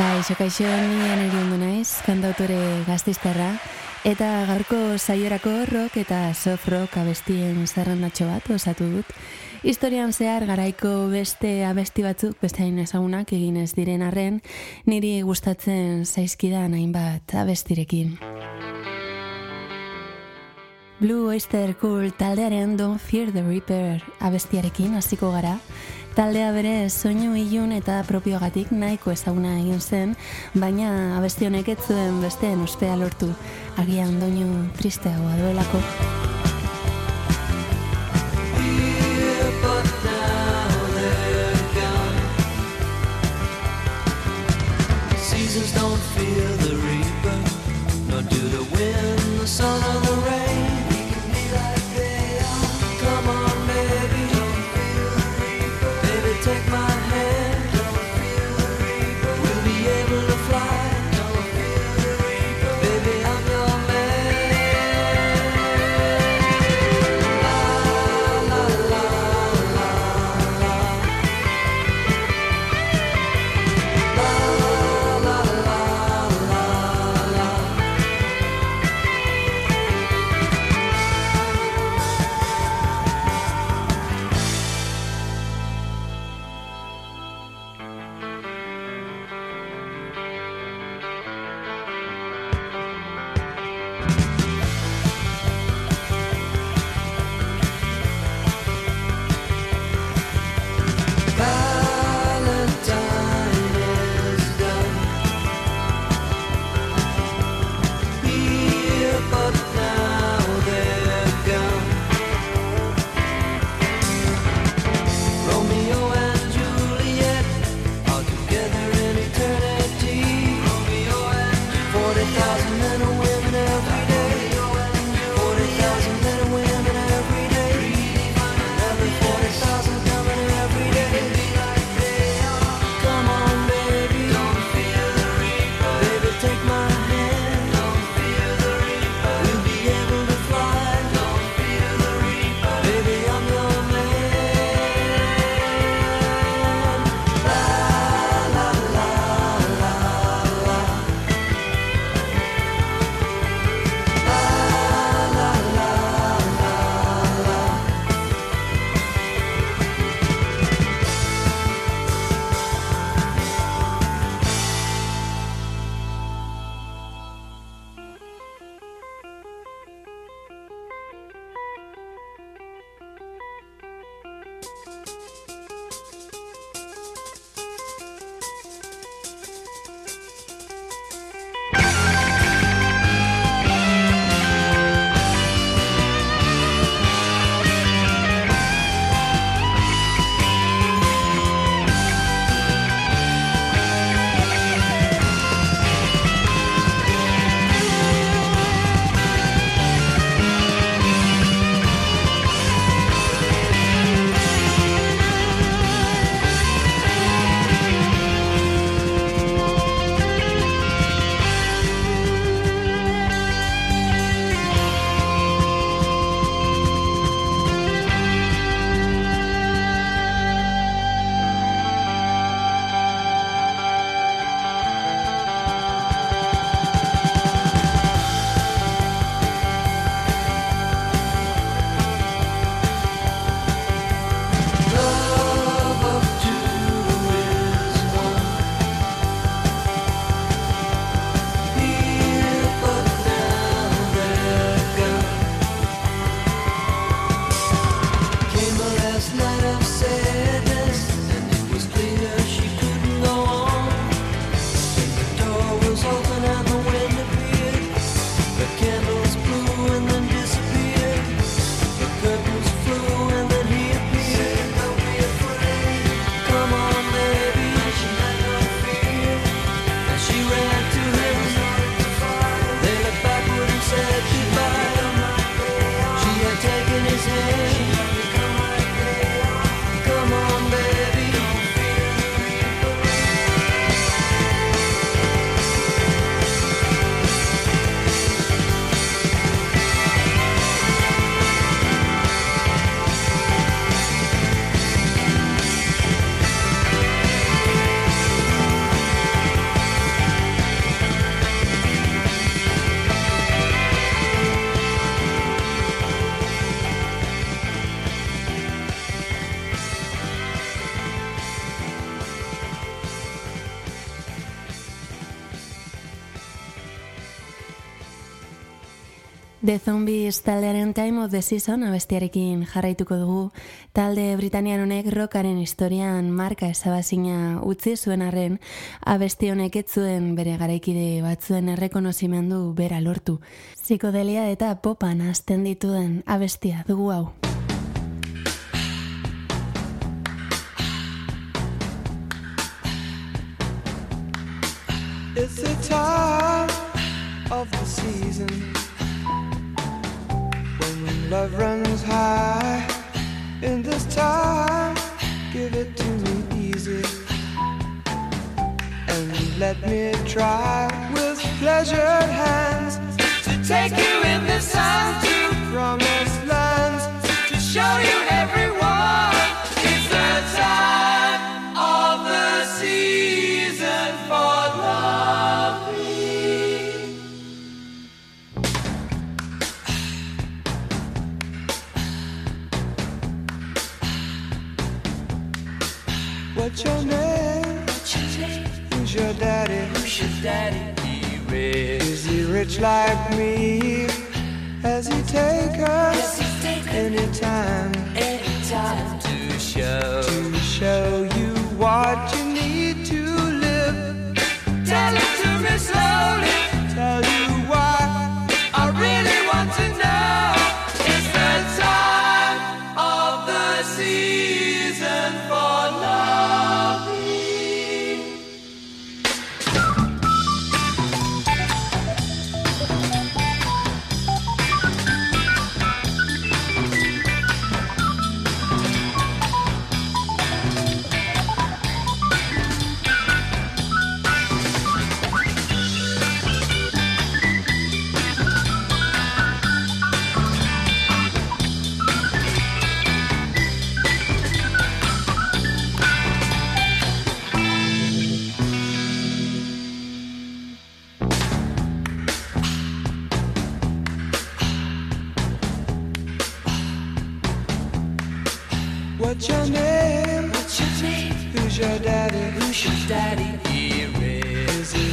Kaixo, kaixo, ni aneri ondo naiz, kantautore gaztizterra, eta gaurko saiorako rock eta soft rock abestien zerrendatxo bat osatu dut. Historian zehar garaiko beste abesti batzuk, beste hain ezagunak egin ez diren arren, niri gustatzen zaizkidan hainbat abestirekin. Blue Oyster Cool taldearen Don't Fear the Reaper abestiarekin hasiko gara, Taldea bere soinu ilun eta propiogatik nahiko ezaguna egin zen, baina abesti honek ez zuen besteen ospea lortu, agian doinu tristeagoa duelako. The Zombies taldearen Time of the Season abestiarekin jarraituko dugu. Talde Britanian honek rockaren historian marka ezabazina utzi zuen arren, abesti honek ez zuen bere garaikide batzuen errekonozimendu bera lortu. Zikodelia eta popan azten dituen abestia dugu hau. It's the time of the season love runs high in this time. Give it to me easy and let me try with pleasured hands to take you in the sun to promised like me?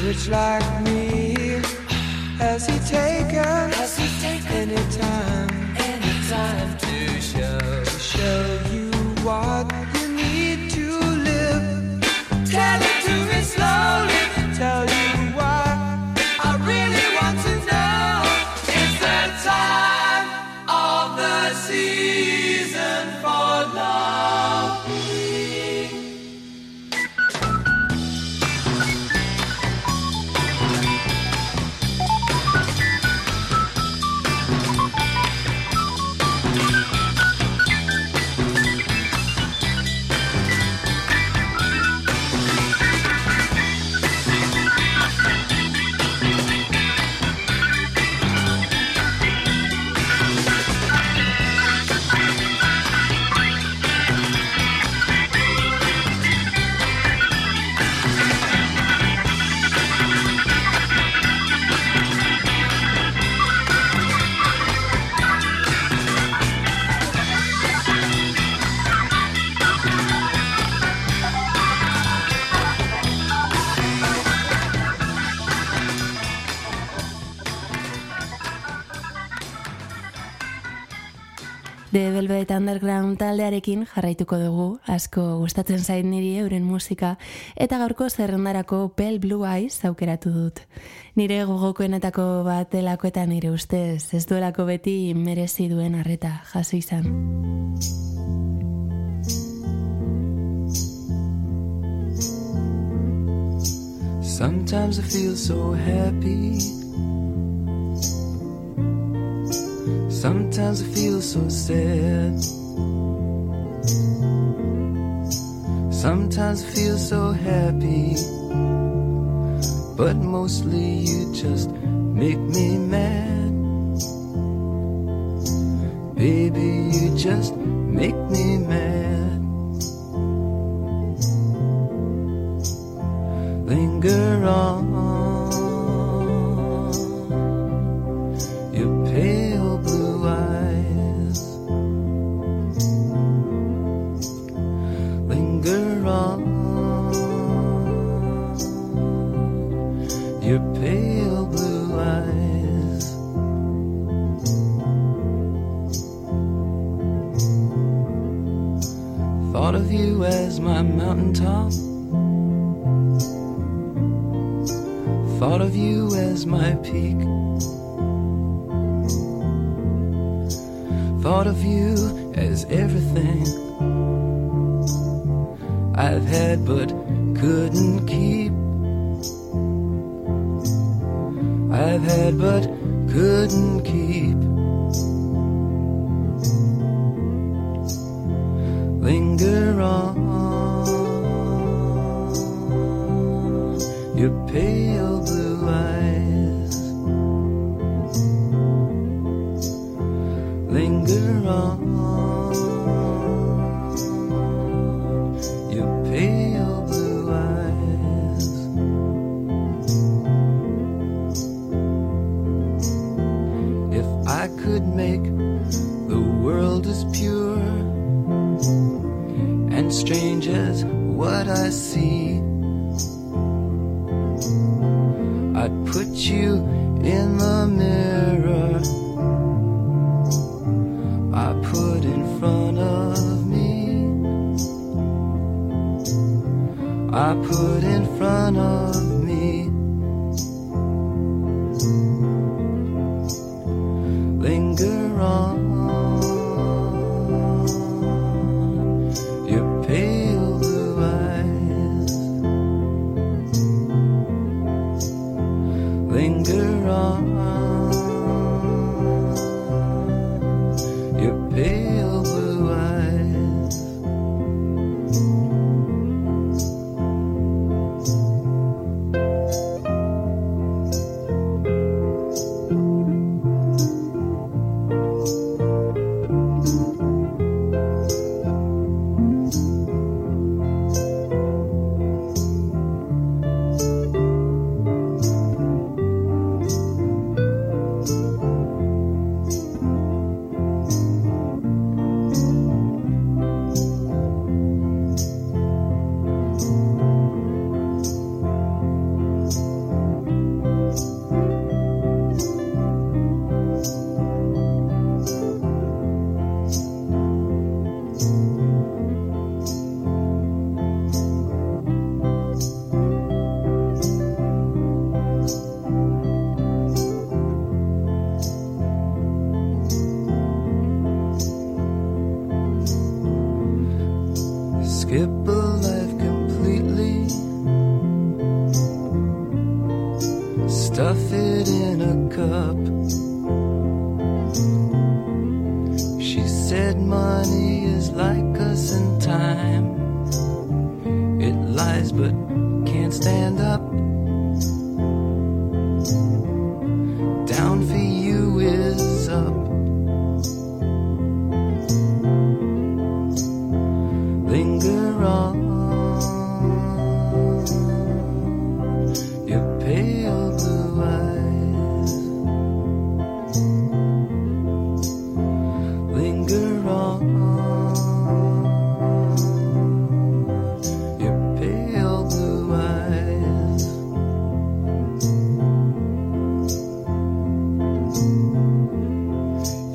Rich. Like me? Has he taken? Has he taken anytime? Anytime to show to show you what Velvet Underground taldearekin jarraituko dugu, asko gustatzen zait niri euren musika, eta gaurko zerrendarako Pale Blue Eyes aukeratu dut. Nire gogokoenetako bat delako eta nire ustez, ez duelako beti merezi duen arreta jaso izan. Sometimes I feel so happy. Sometimes I feel so sad. Sometimes I feel so happy. But mostly you just make me mad. Baby, you just make me mad. Linger on. linger on. Your pale blue eyes. Linger on.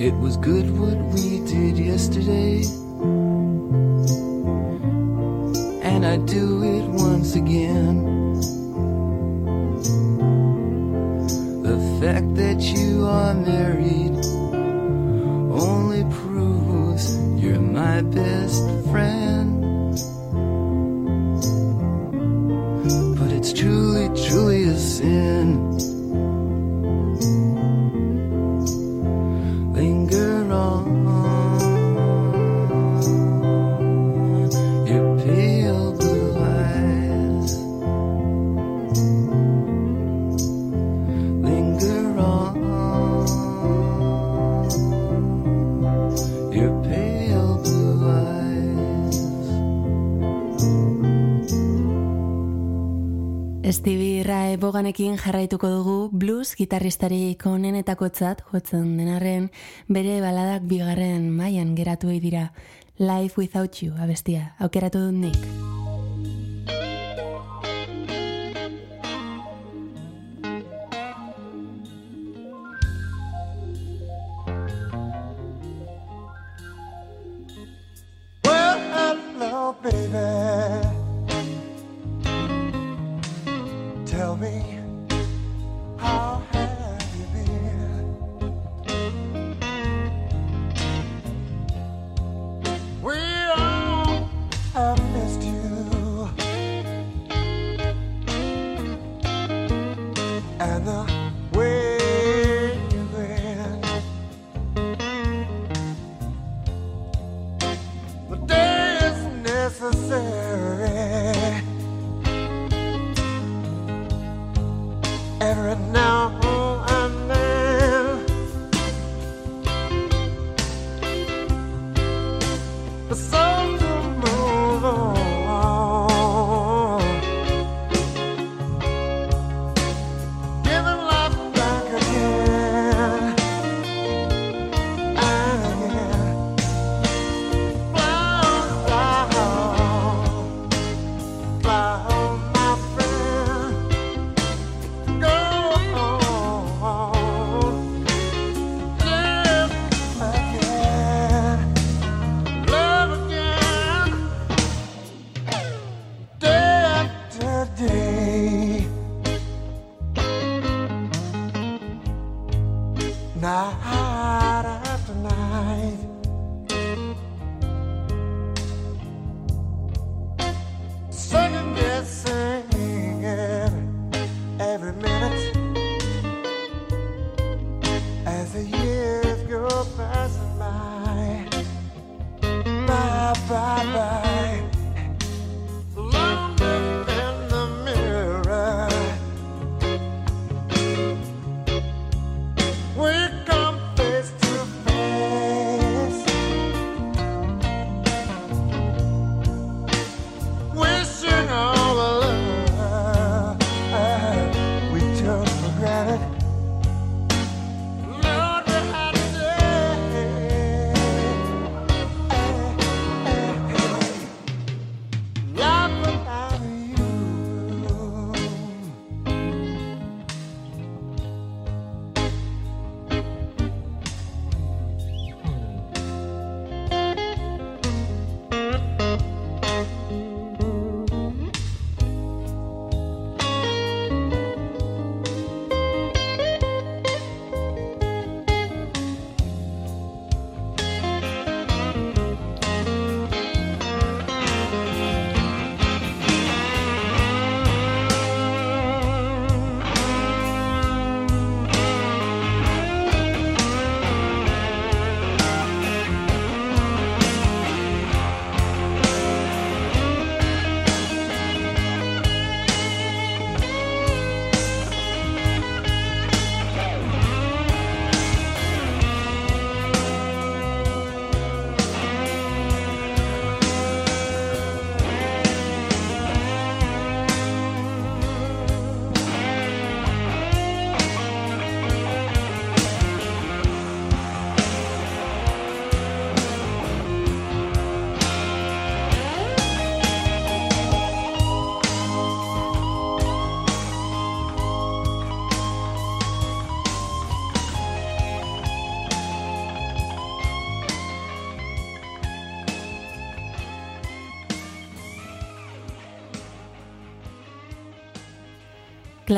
It was good what we did yesterday. And I'd do it once again. The fact that you are married. honekin jarraituko dugu blues gitarristarik onenetakotzat jotzen denarren bere baladak bigarren mailan geratu dira Life Without You abestia aukeratu dut nik. baby. Tell me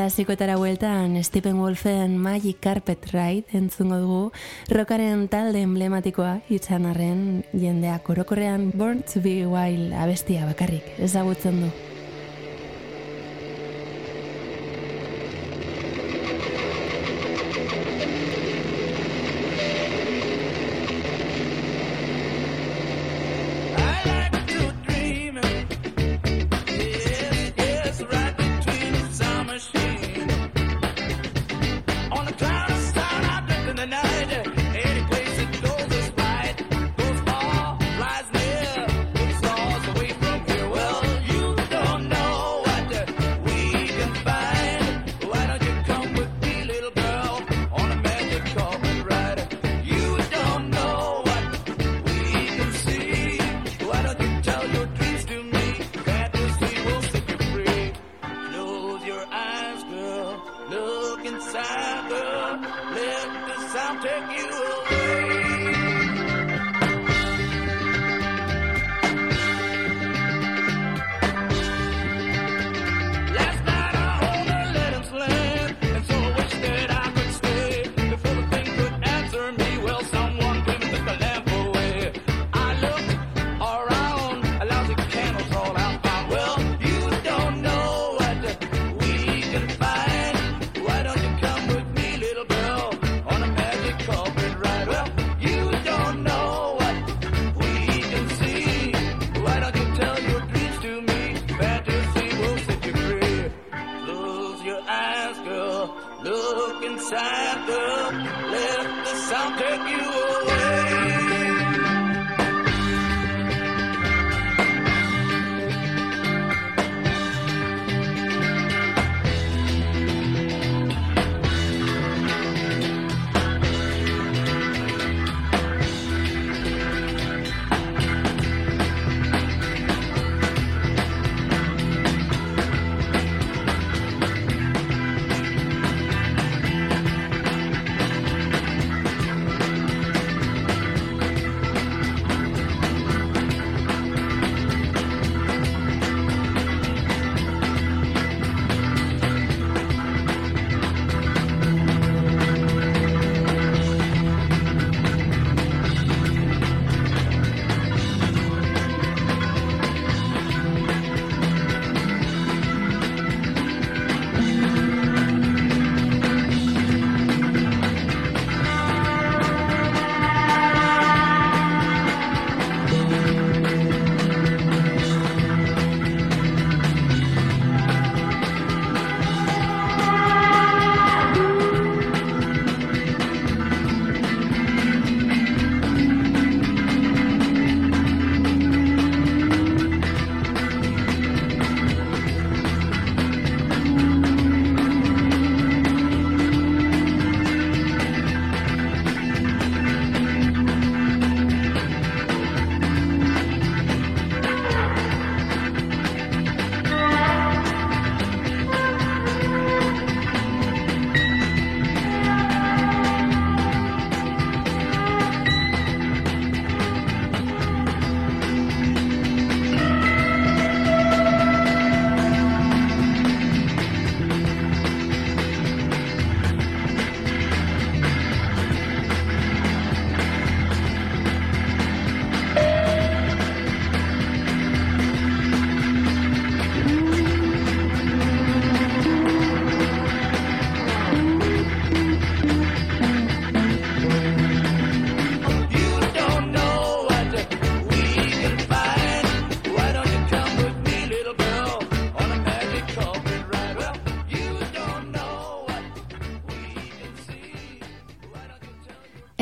Klasikoetara bueltan Stephen Wolfen Magic Carpet Ride entzungo dugu rokaren talde emblematikoa izan arren jendea korokorrean Born to be Wild abestia bakarrik ezagutzen du. Let the sound take you away.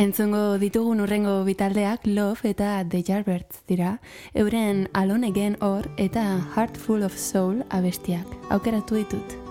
Entzungo ditugun urrengo bitaldeak Love eta The Yardbirds dira, euren Alone Again Or eta Heart Full of Soul abestiak. Aukeratu ditut.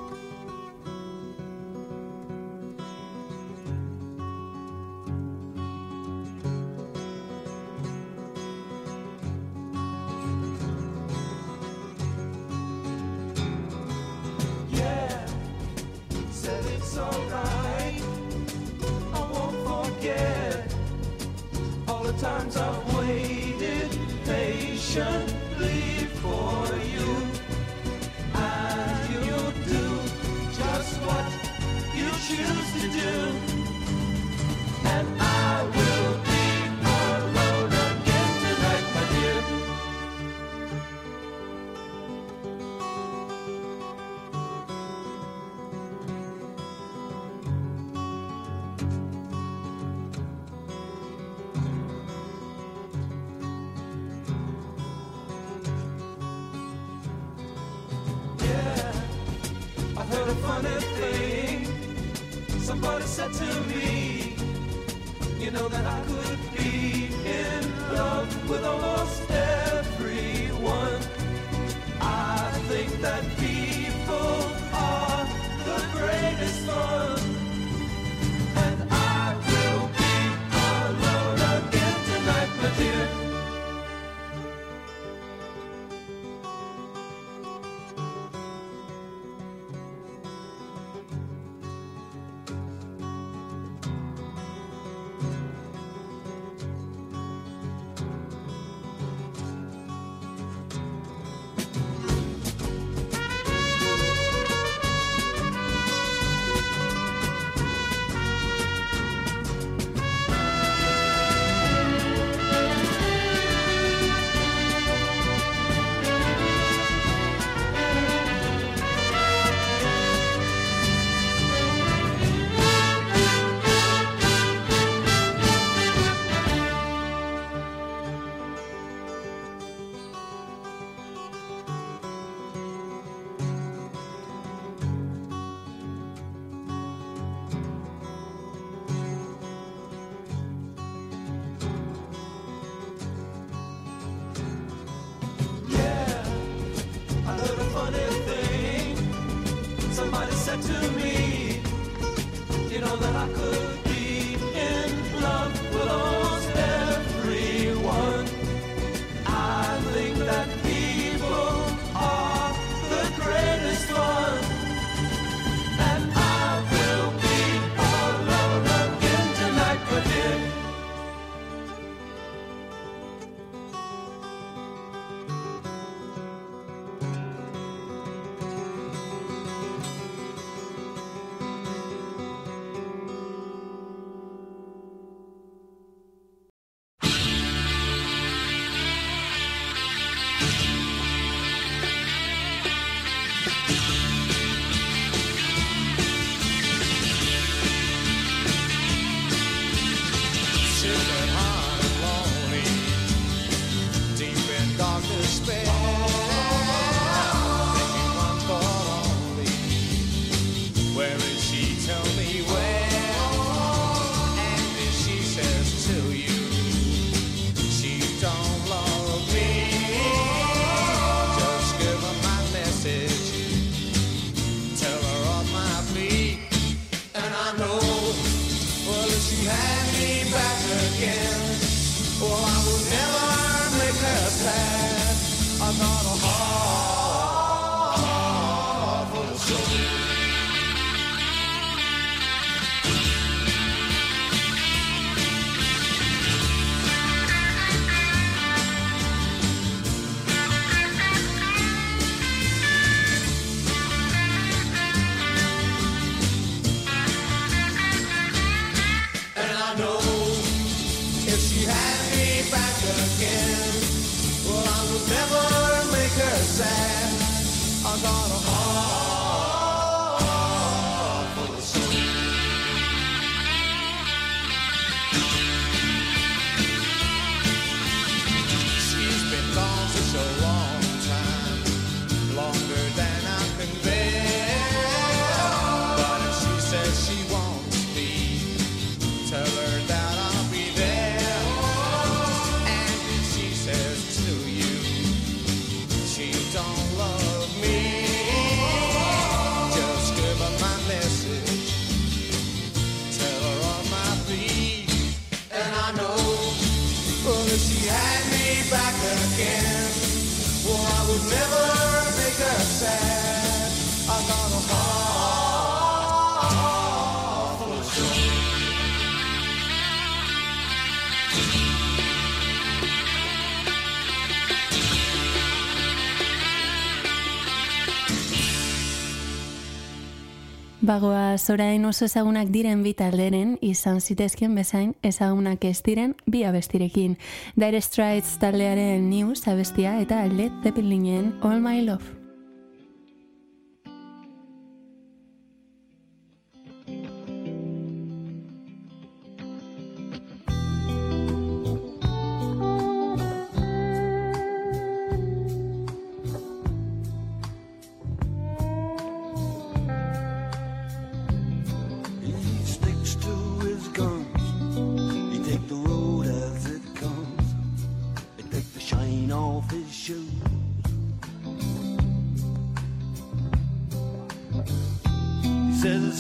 zorain oso ezagunak diren bi talderen izan zitezkien bezain ezagunak ez diren bi abestirekin. Dire Straits taldearen News abestia eta Led Zeppelinen All My Love.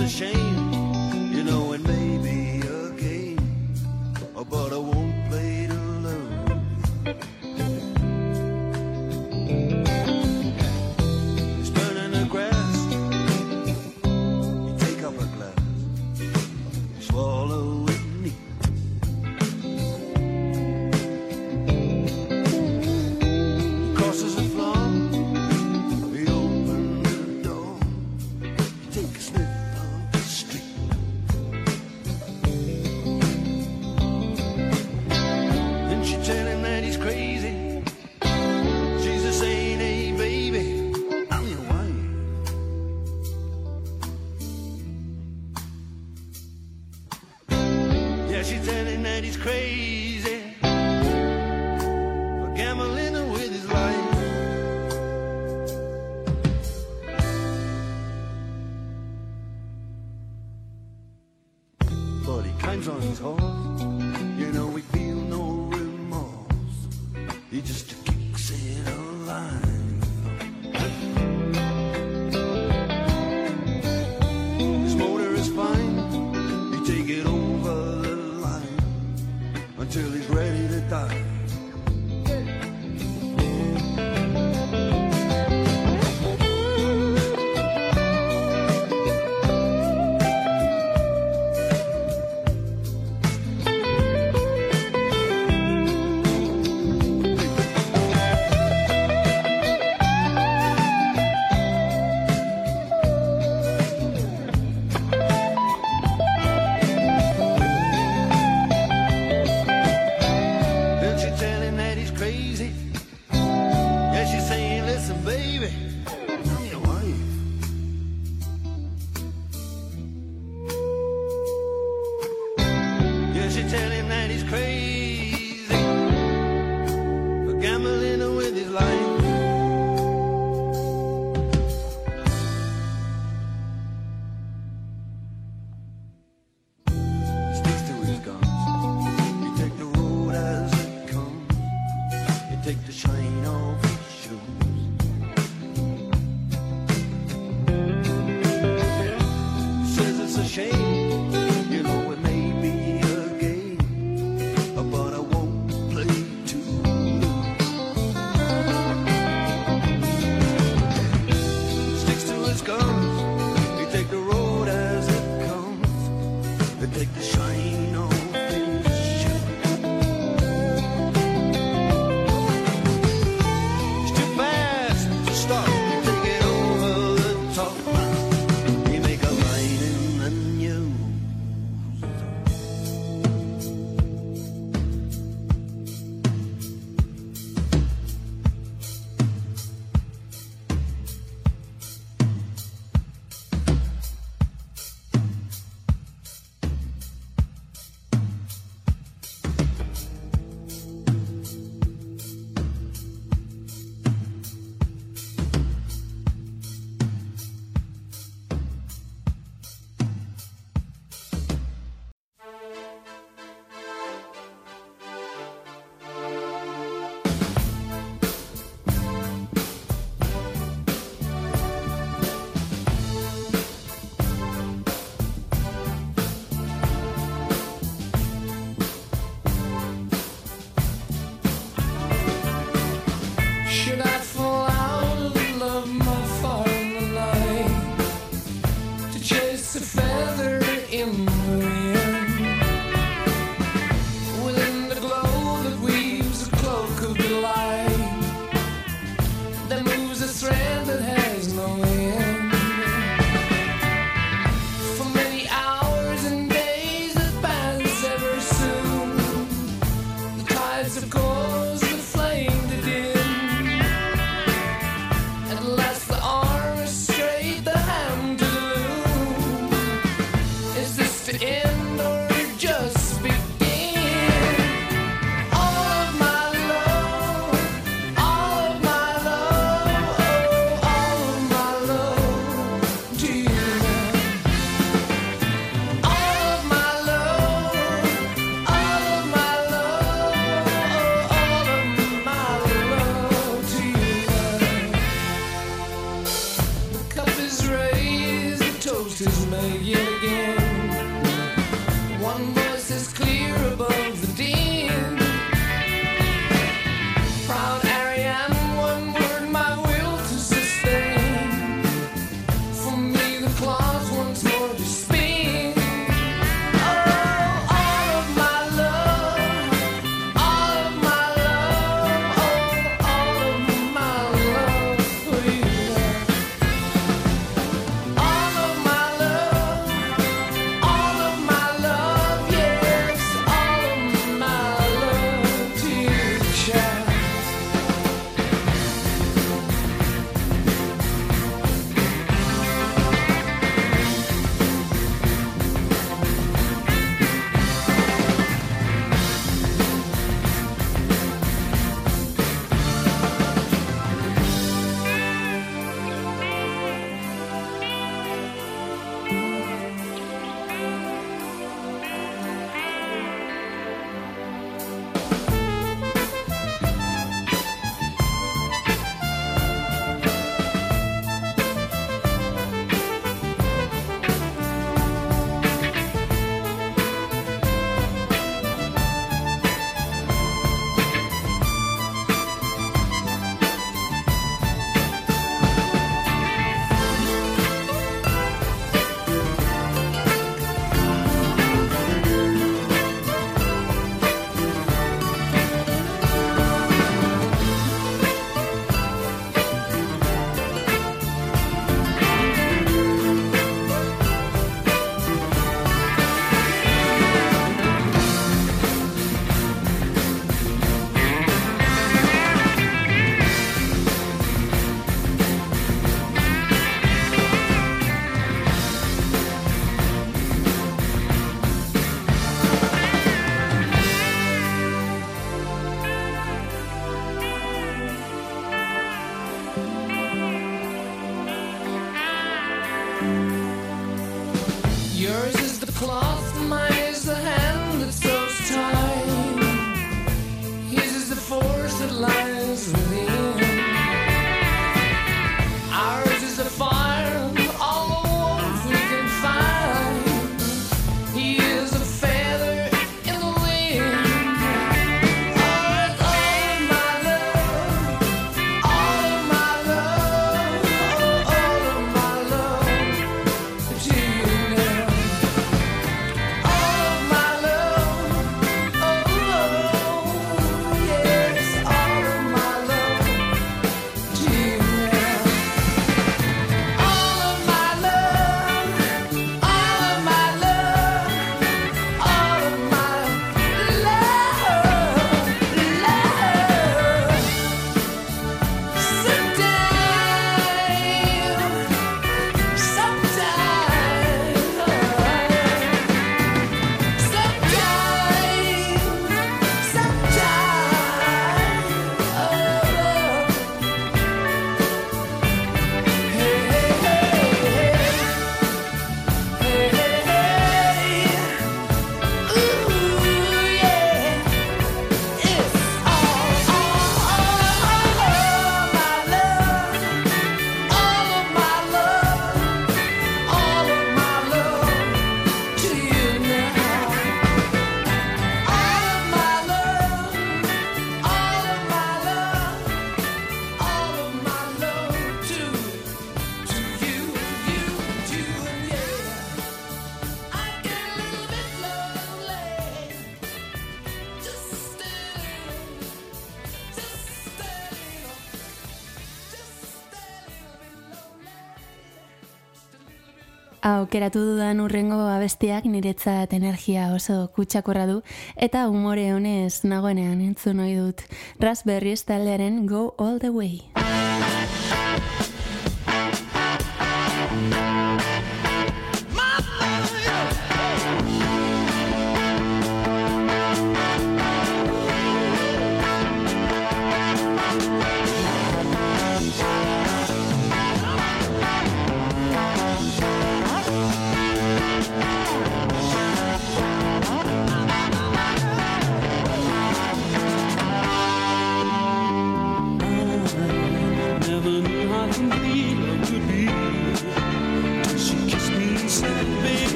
a shame. aukeratu dudan urrengo abestiak niretzat energia oso kutsakorra du eta umore honez nagoenean entzun ohi dut. Raspberry taldearen Go All The Way.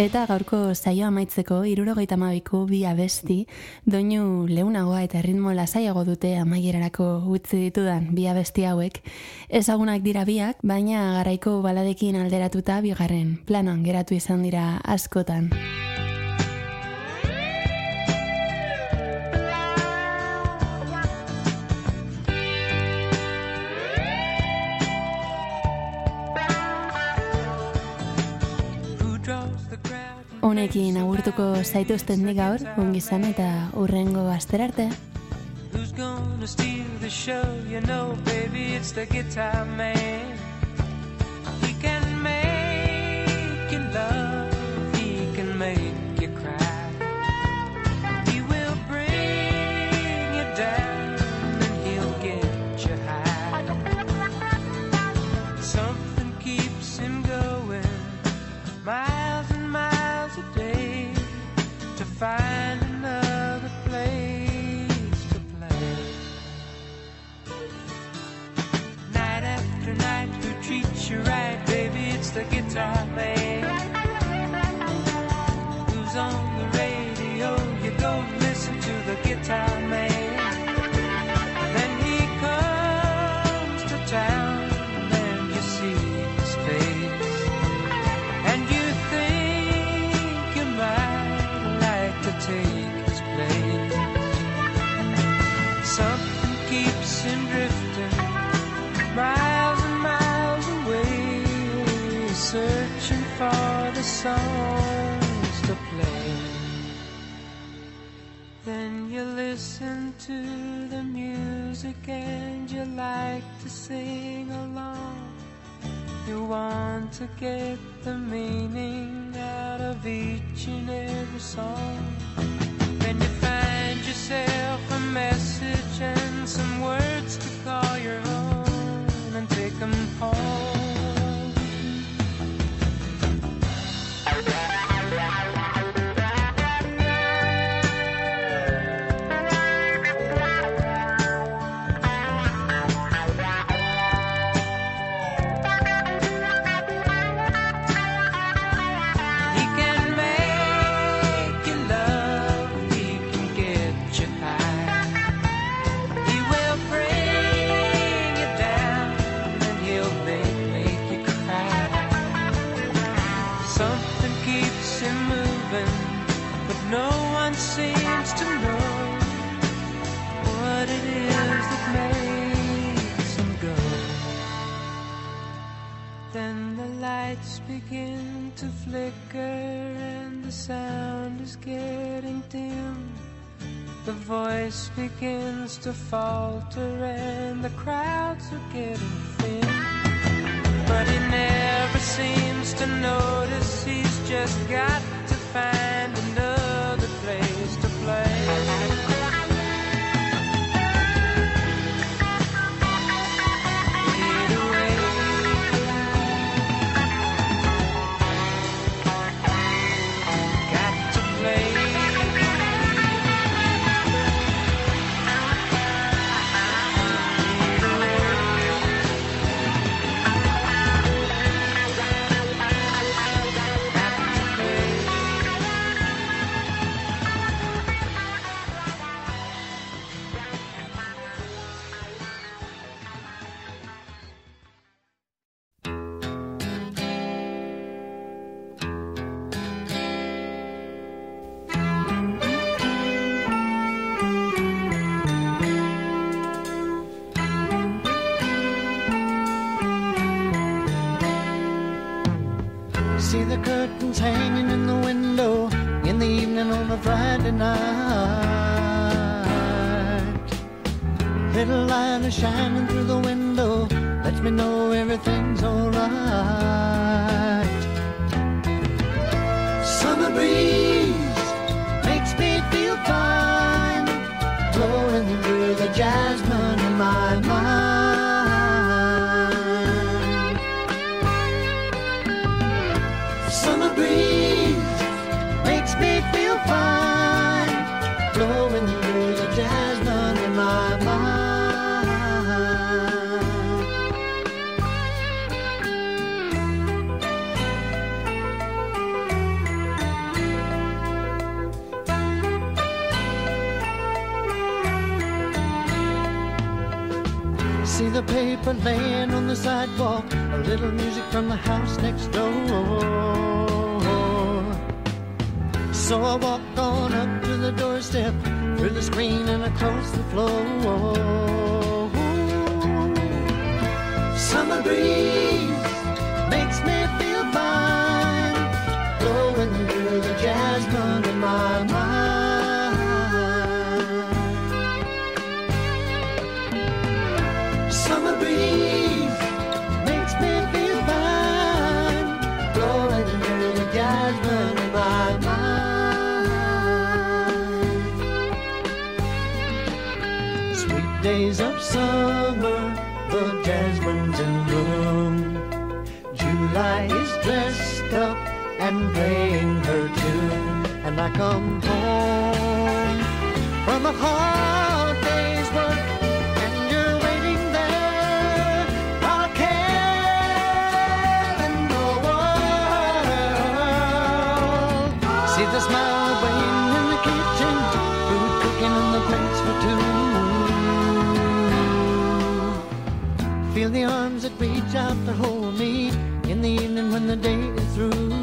Eta gaurko saio amaitzeko irurogeita mabiko bi abesti, doinu leunagoa eta ritmo lasaiago dute amaierarako utzi ditudan bi abesti hauek. Ezagunak dira biak, baina garaiko baladekin alderatuta bigarren planoan geratu izan dira askotan. honekin agurtuko zaituzten dik gaur, ongi izan eta urrengo aster arte. Who's gonna steal the show? You know, baby, it's the guitar man. guitar player. To the music and you like to sing along. You want to get the meaning out of each and every song. Then you find yourself a message and some words to call your own and take them home. Begin to flicker and the sound is getting dim. The voice begins to falter and the crowds are getting thin. But he never seems to notice he's just got to find curtains hanging in the window in the evening on a Friday night. Little light is shining through the window, lets me know everything's alright. Summer breeze makes me feel fine, blowing through the jasmine laying on the sidewalk, a little music from the house next door. So I walk on up to the doorstep, through the screen and across the floor. Summer breeze makes me feel fine, blowing through the jasmine in my mind. Days of summer, the jasmine's in bloom. July is dressed up and playing her tune, and I come home from a hard day's work, arms that reach out to hold me in the evening when the day is through.